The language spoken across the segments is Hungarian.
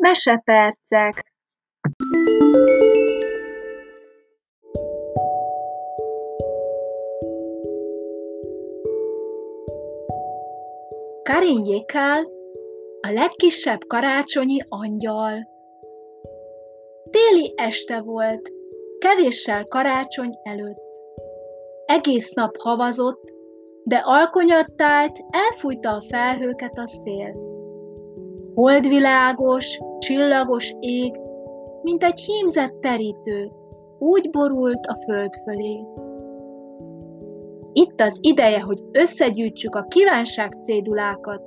Mesepercek Karin Jékál, a legkisebb karácsonyi angyal. Téli este volt, kevéssel karácsony előtt. Egész nap havazott, de alkonyattált, elfújta a felhőket a szél. Holdvilágos, csillagos ég, mint egy hímzett terítő, úgy borult a föld fölé. Itt az ideje, hogy összegyűjtsük a kívánság cédulákat,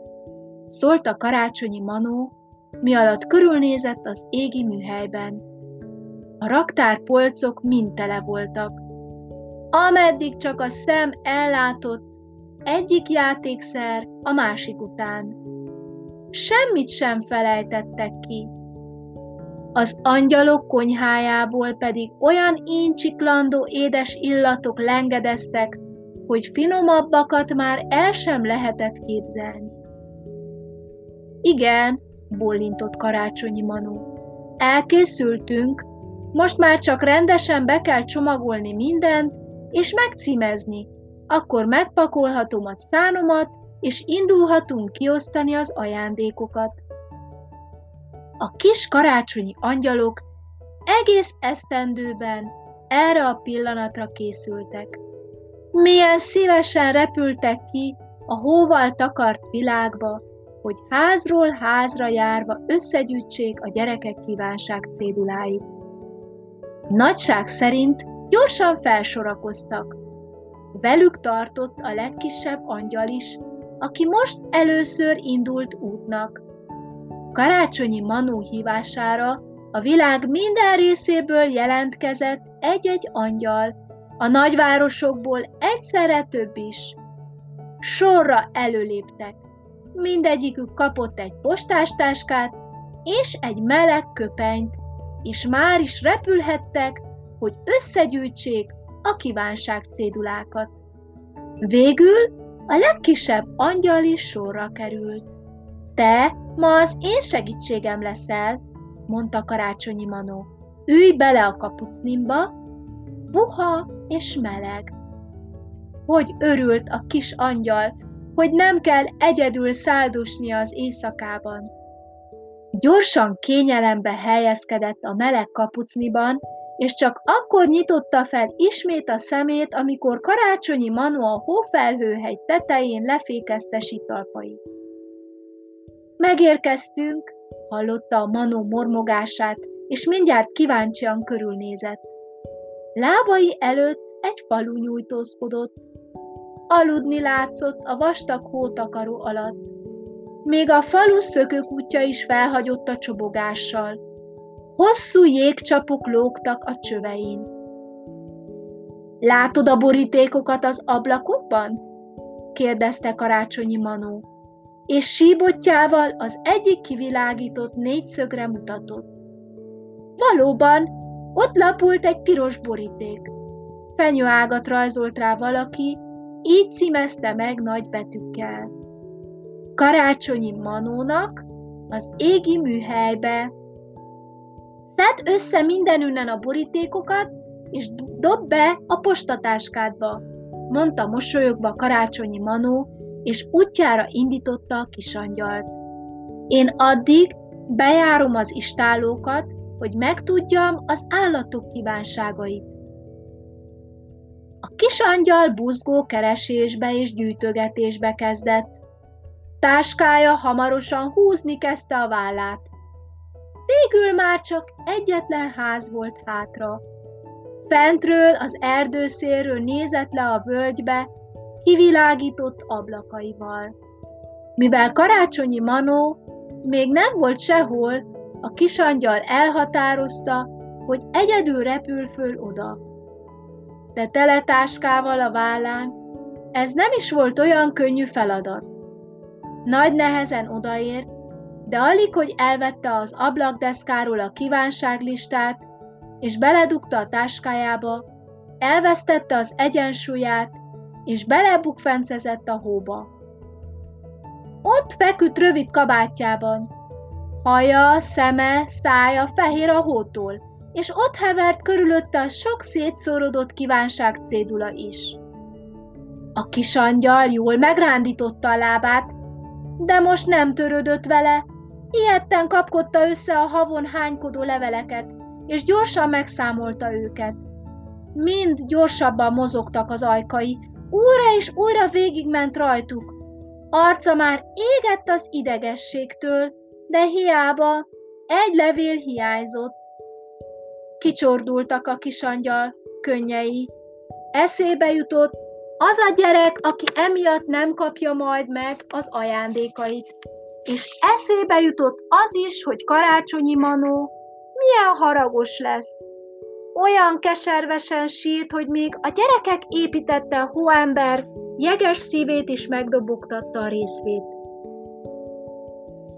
szólt a karácsonyi manó, mi alatt körülnézett az égi műhelyben. A raktárpolcok mind tele voltak. Ameddig csak a szem ellátott, egyik játékszer a másik után. Semmit sem felejtettek ki. Az angyalok konyhájából pedig olyan incsiklandó édes illatok lengedeztek, hogy finomabbakat már el sem lehetett képzelni. Igen, bólintott karácsonyi Manó. Elkészültünk, most már csak rendesen be kell csomagolni mindent, és megcímezni. Akkor megpakolhatom a szánomat, és indulhatunk kiosztani az ajándékokat. A kis karácsonyi angyalok egész esztendőben erre a pillanatra készültek. Milyen szívesen repültek ki a hóval takart világba, hogy házról házra járva összegyűjtsék a gyerekek kívánság céduláit. Nagyság szerint gyorsan felsorakoztak. Velük tartott a legkisebb angyal is, aki most először indult útnak. Karácsonyi Manó hívására a világ minden részéből jelentkezett egy-egy angyal, a nagyvárosokból egyszerre több is. Sorra előléptek. Mindegyikük kapott egy postástáskát és egy meleg köpenyt, és már is repülhettek, hogy összegyűjtsék a kívánság cédulákat. Végül a legkisebb angyal is sorra került. Te ma az én segítségem leszel, mondta karácsonyi Manó. Ülj bele a kapucnimba, puha és meleg. Hogy örült a kis angyal, hogy nem kell egyedül száldusnia az éjszakában. Gyorsan kényelembe helyezkedett a meleg kapucniban, és csak akkor nyitotta fel ismét a szemét, amikor karácsonyi Manu a hófelhőhegy tetején lefékezte sitalpait. Megérkeztünk, hallotta a Manó mormogását, és mindjárt kíváncsian körülnézett. Lábai előtt egy falu nyújtózkodott. Aludni látszott a vastag hótakaró alatt. Még a falu szökőkutya is felhagyott a csobogással. Hosszú jégcsapok lógtak a csövein. Látod a borítékokat az ablakokban? kérdezte karácsonyi Manó, és síbotjával az egyik kivilágított négyszögre mutatott. Valóban, ott lapult egy piros boríték. Fenyőágat rajzolt rá valaki, így címezte meg nagy betűkkel. Karácsonyi Manónak az égi műhelybe. Szedd össze mindenünnen a borítékokat, és dob be a postatáskádba, mondta mosolyogva karácsonyi Manó, és útjára indította a kisangyalt. Én addig bejárom az istálókat, hogy megtudjam az állatok kívánságait. A kis angyal buzgó keresésbe és gyűjtögetésbe kezdett. Táskája hamarosan húzni kezdte a vállát. Végül már csak egyetlen ház volt hátra. Fentről az erdőszélről nézett le a völgybe, kivilágított ablakaival. Mivel karácsonyi Manó még nem volt sehol, a kisangyal elhatározta, hogy egyedül repül föl oda. De teletáskával a vállán ez nem is volt olyan könnyű feladat. Nagy nehezen odaért, de alig, hogy elvette az ablakdeszkáról a kívánságlistát, és beledugta a táskájába, elvesztette az egyensúlyát, és belebukfencezett a hóba. Ott feküdt rövid kabátjában, Haja, szeme, szája fehér a hótól, és ott hevert körülötte a sok szétszórodott kívánság cédula is. A kis angyal jól megrándította a lábát, de most nem törődött vele, ilyetten kapkodta össze a havon hánykodó leveleket, és gyorsan megszámolta őket. Mind gyorsabban mozogtak az ajkai, újra és újra végigment rajtuk. Arca már égett az idegességtől, de hiába egy levél hiányzott. Kicsordultak a kisangyal könnyei. Eszébe jutott, az a gyerek, aki emiatt nem kapja majd meg az ajándékait. És eszébe jutott az is, hogy karácsonyi Manó milyen haragos lesz. Olyan keservesen sírt, hogy még a gyerekek építette a hóember jeges szívét is megdobogtatta a részvét.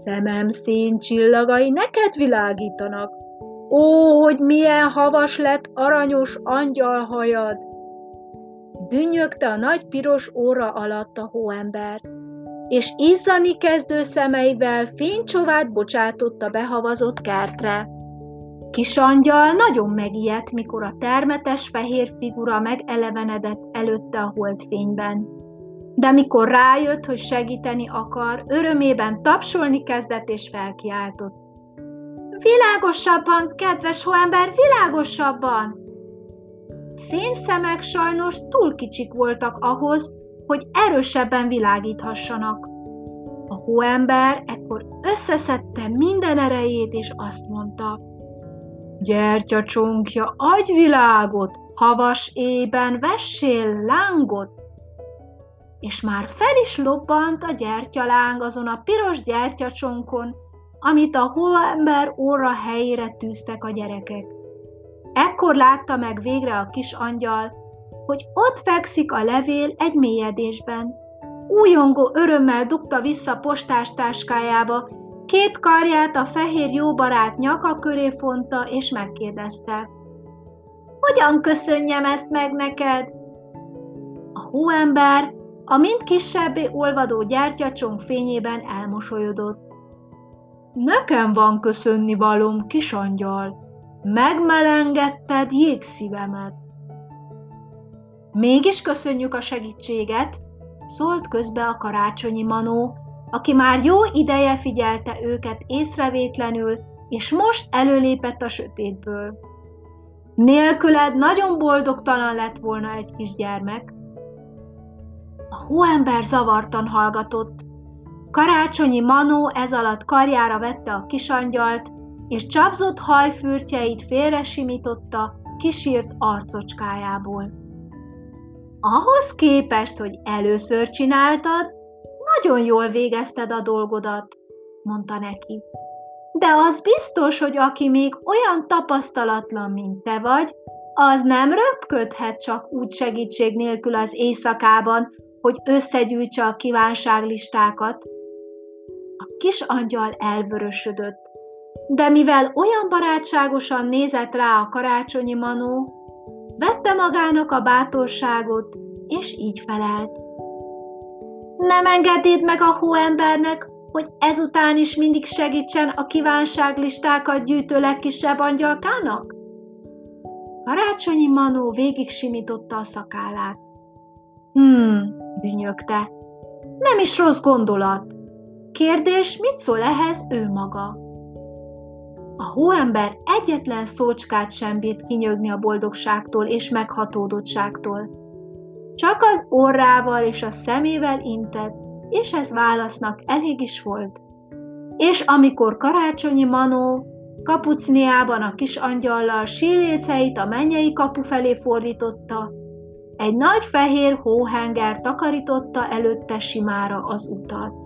Szemem szín csillagai neked világítanak. Ó, hogy milyen havas lett aranyos angyalhajad! Dünnyögte a nagy piros óra alatt a hóember, és izzani kezdő szemeivel fénycsovát bocsátott a behavazott kertre. Kis angyal nagyon megijedt, mikor a termetes fehér figura megelevenedett előtte a holdfényben. De mikor rájött, hogy segíteni akar, örömében tapsolni kezdett és felkiáltott. Világosabban, kedves hóember, világosabban! Szénszemek sajnos túl kicsik voltak ahhoz, hogy erősebben világíthassanak. A hóember ekkor összeszedte minden erejét, és azt mondta, Gyertyacsonkja, adj világot, havas ében vessél lángot! És már fel is lobbant a gyertyaláng azon a piros gyertyacsonkon, amit a hóember óra helyére tűztek a gyerekek. Ekkor látta meg végre a kis angyal, hogy ott fekszik a levél egy mélyedésben. Újongó örömmel dugta vissza postás táskájába, két karját a fehér jóbarát nyaka köré fonta, és megkérdezte. Hogyan köszönjem ezt meg neked? A hóember a mind kisebbé olvadó gyertyacsonk fényében elmosolyodott. Nekem van köszönni valóm, kisangyal, megmelengetted jégszívemet. Mégis köszönjük a segítséget, szólt közbe a karácsonyi manó, aki már jó ideje figyelte őket észrevétlenül, és most előlépett a sötétből. Nélküled nagyon boldogtalan lett volna egy kisgyermek. A hóember zavartan hallgatott. Karácsonyi Manó ez alatt karjára vette a kisangyalt, és csapzott hajfürtjeit félre simította kisírt arcocskájából. Ahhoz képest, hogy először csináltad, nagyon jól végezted a dolgodat, mondta neki. De az biztos, hogy aki még olyan tapasztalatlan, mint te vagy, az nem röpködhet csak úgy segítség nélkül az éjszakában, hogy összegyűjtse a kívánságlistákat. A kis angyal elvörösödött, de mivel olyan barátságosan nézett rá a karácsonyi manó, vette magának a bátorságot, és így felelt. Nem engedéd meg a hóembernek, hogy ezután is mindig segítsen a kívánságlistákat gyűjtő legkisebb angyalkának? Karácsonyi Manó végig simította a szakállát. Hmm, dünnyögte. Nem is rossz gondolat. Kérdés, mit szól ehhez ő maga? A hóember egyetlen szócskát sem bírt kinyögni a boldogságtól és meghatódottságtól. Csak az orrával és a szemével intett, és ez válasznak elég is volt. És amikor karácsonyi Manó kapucniában a kis angyallal síléceit a mennyei kapu felé fordította, egy nagy fehér hóhenger takarította előtte simára az utat.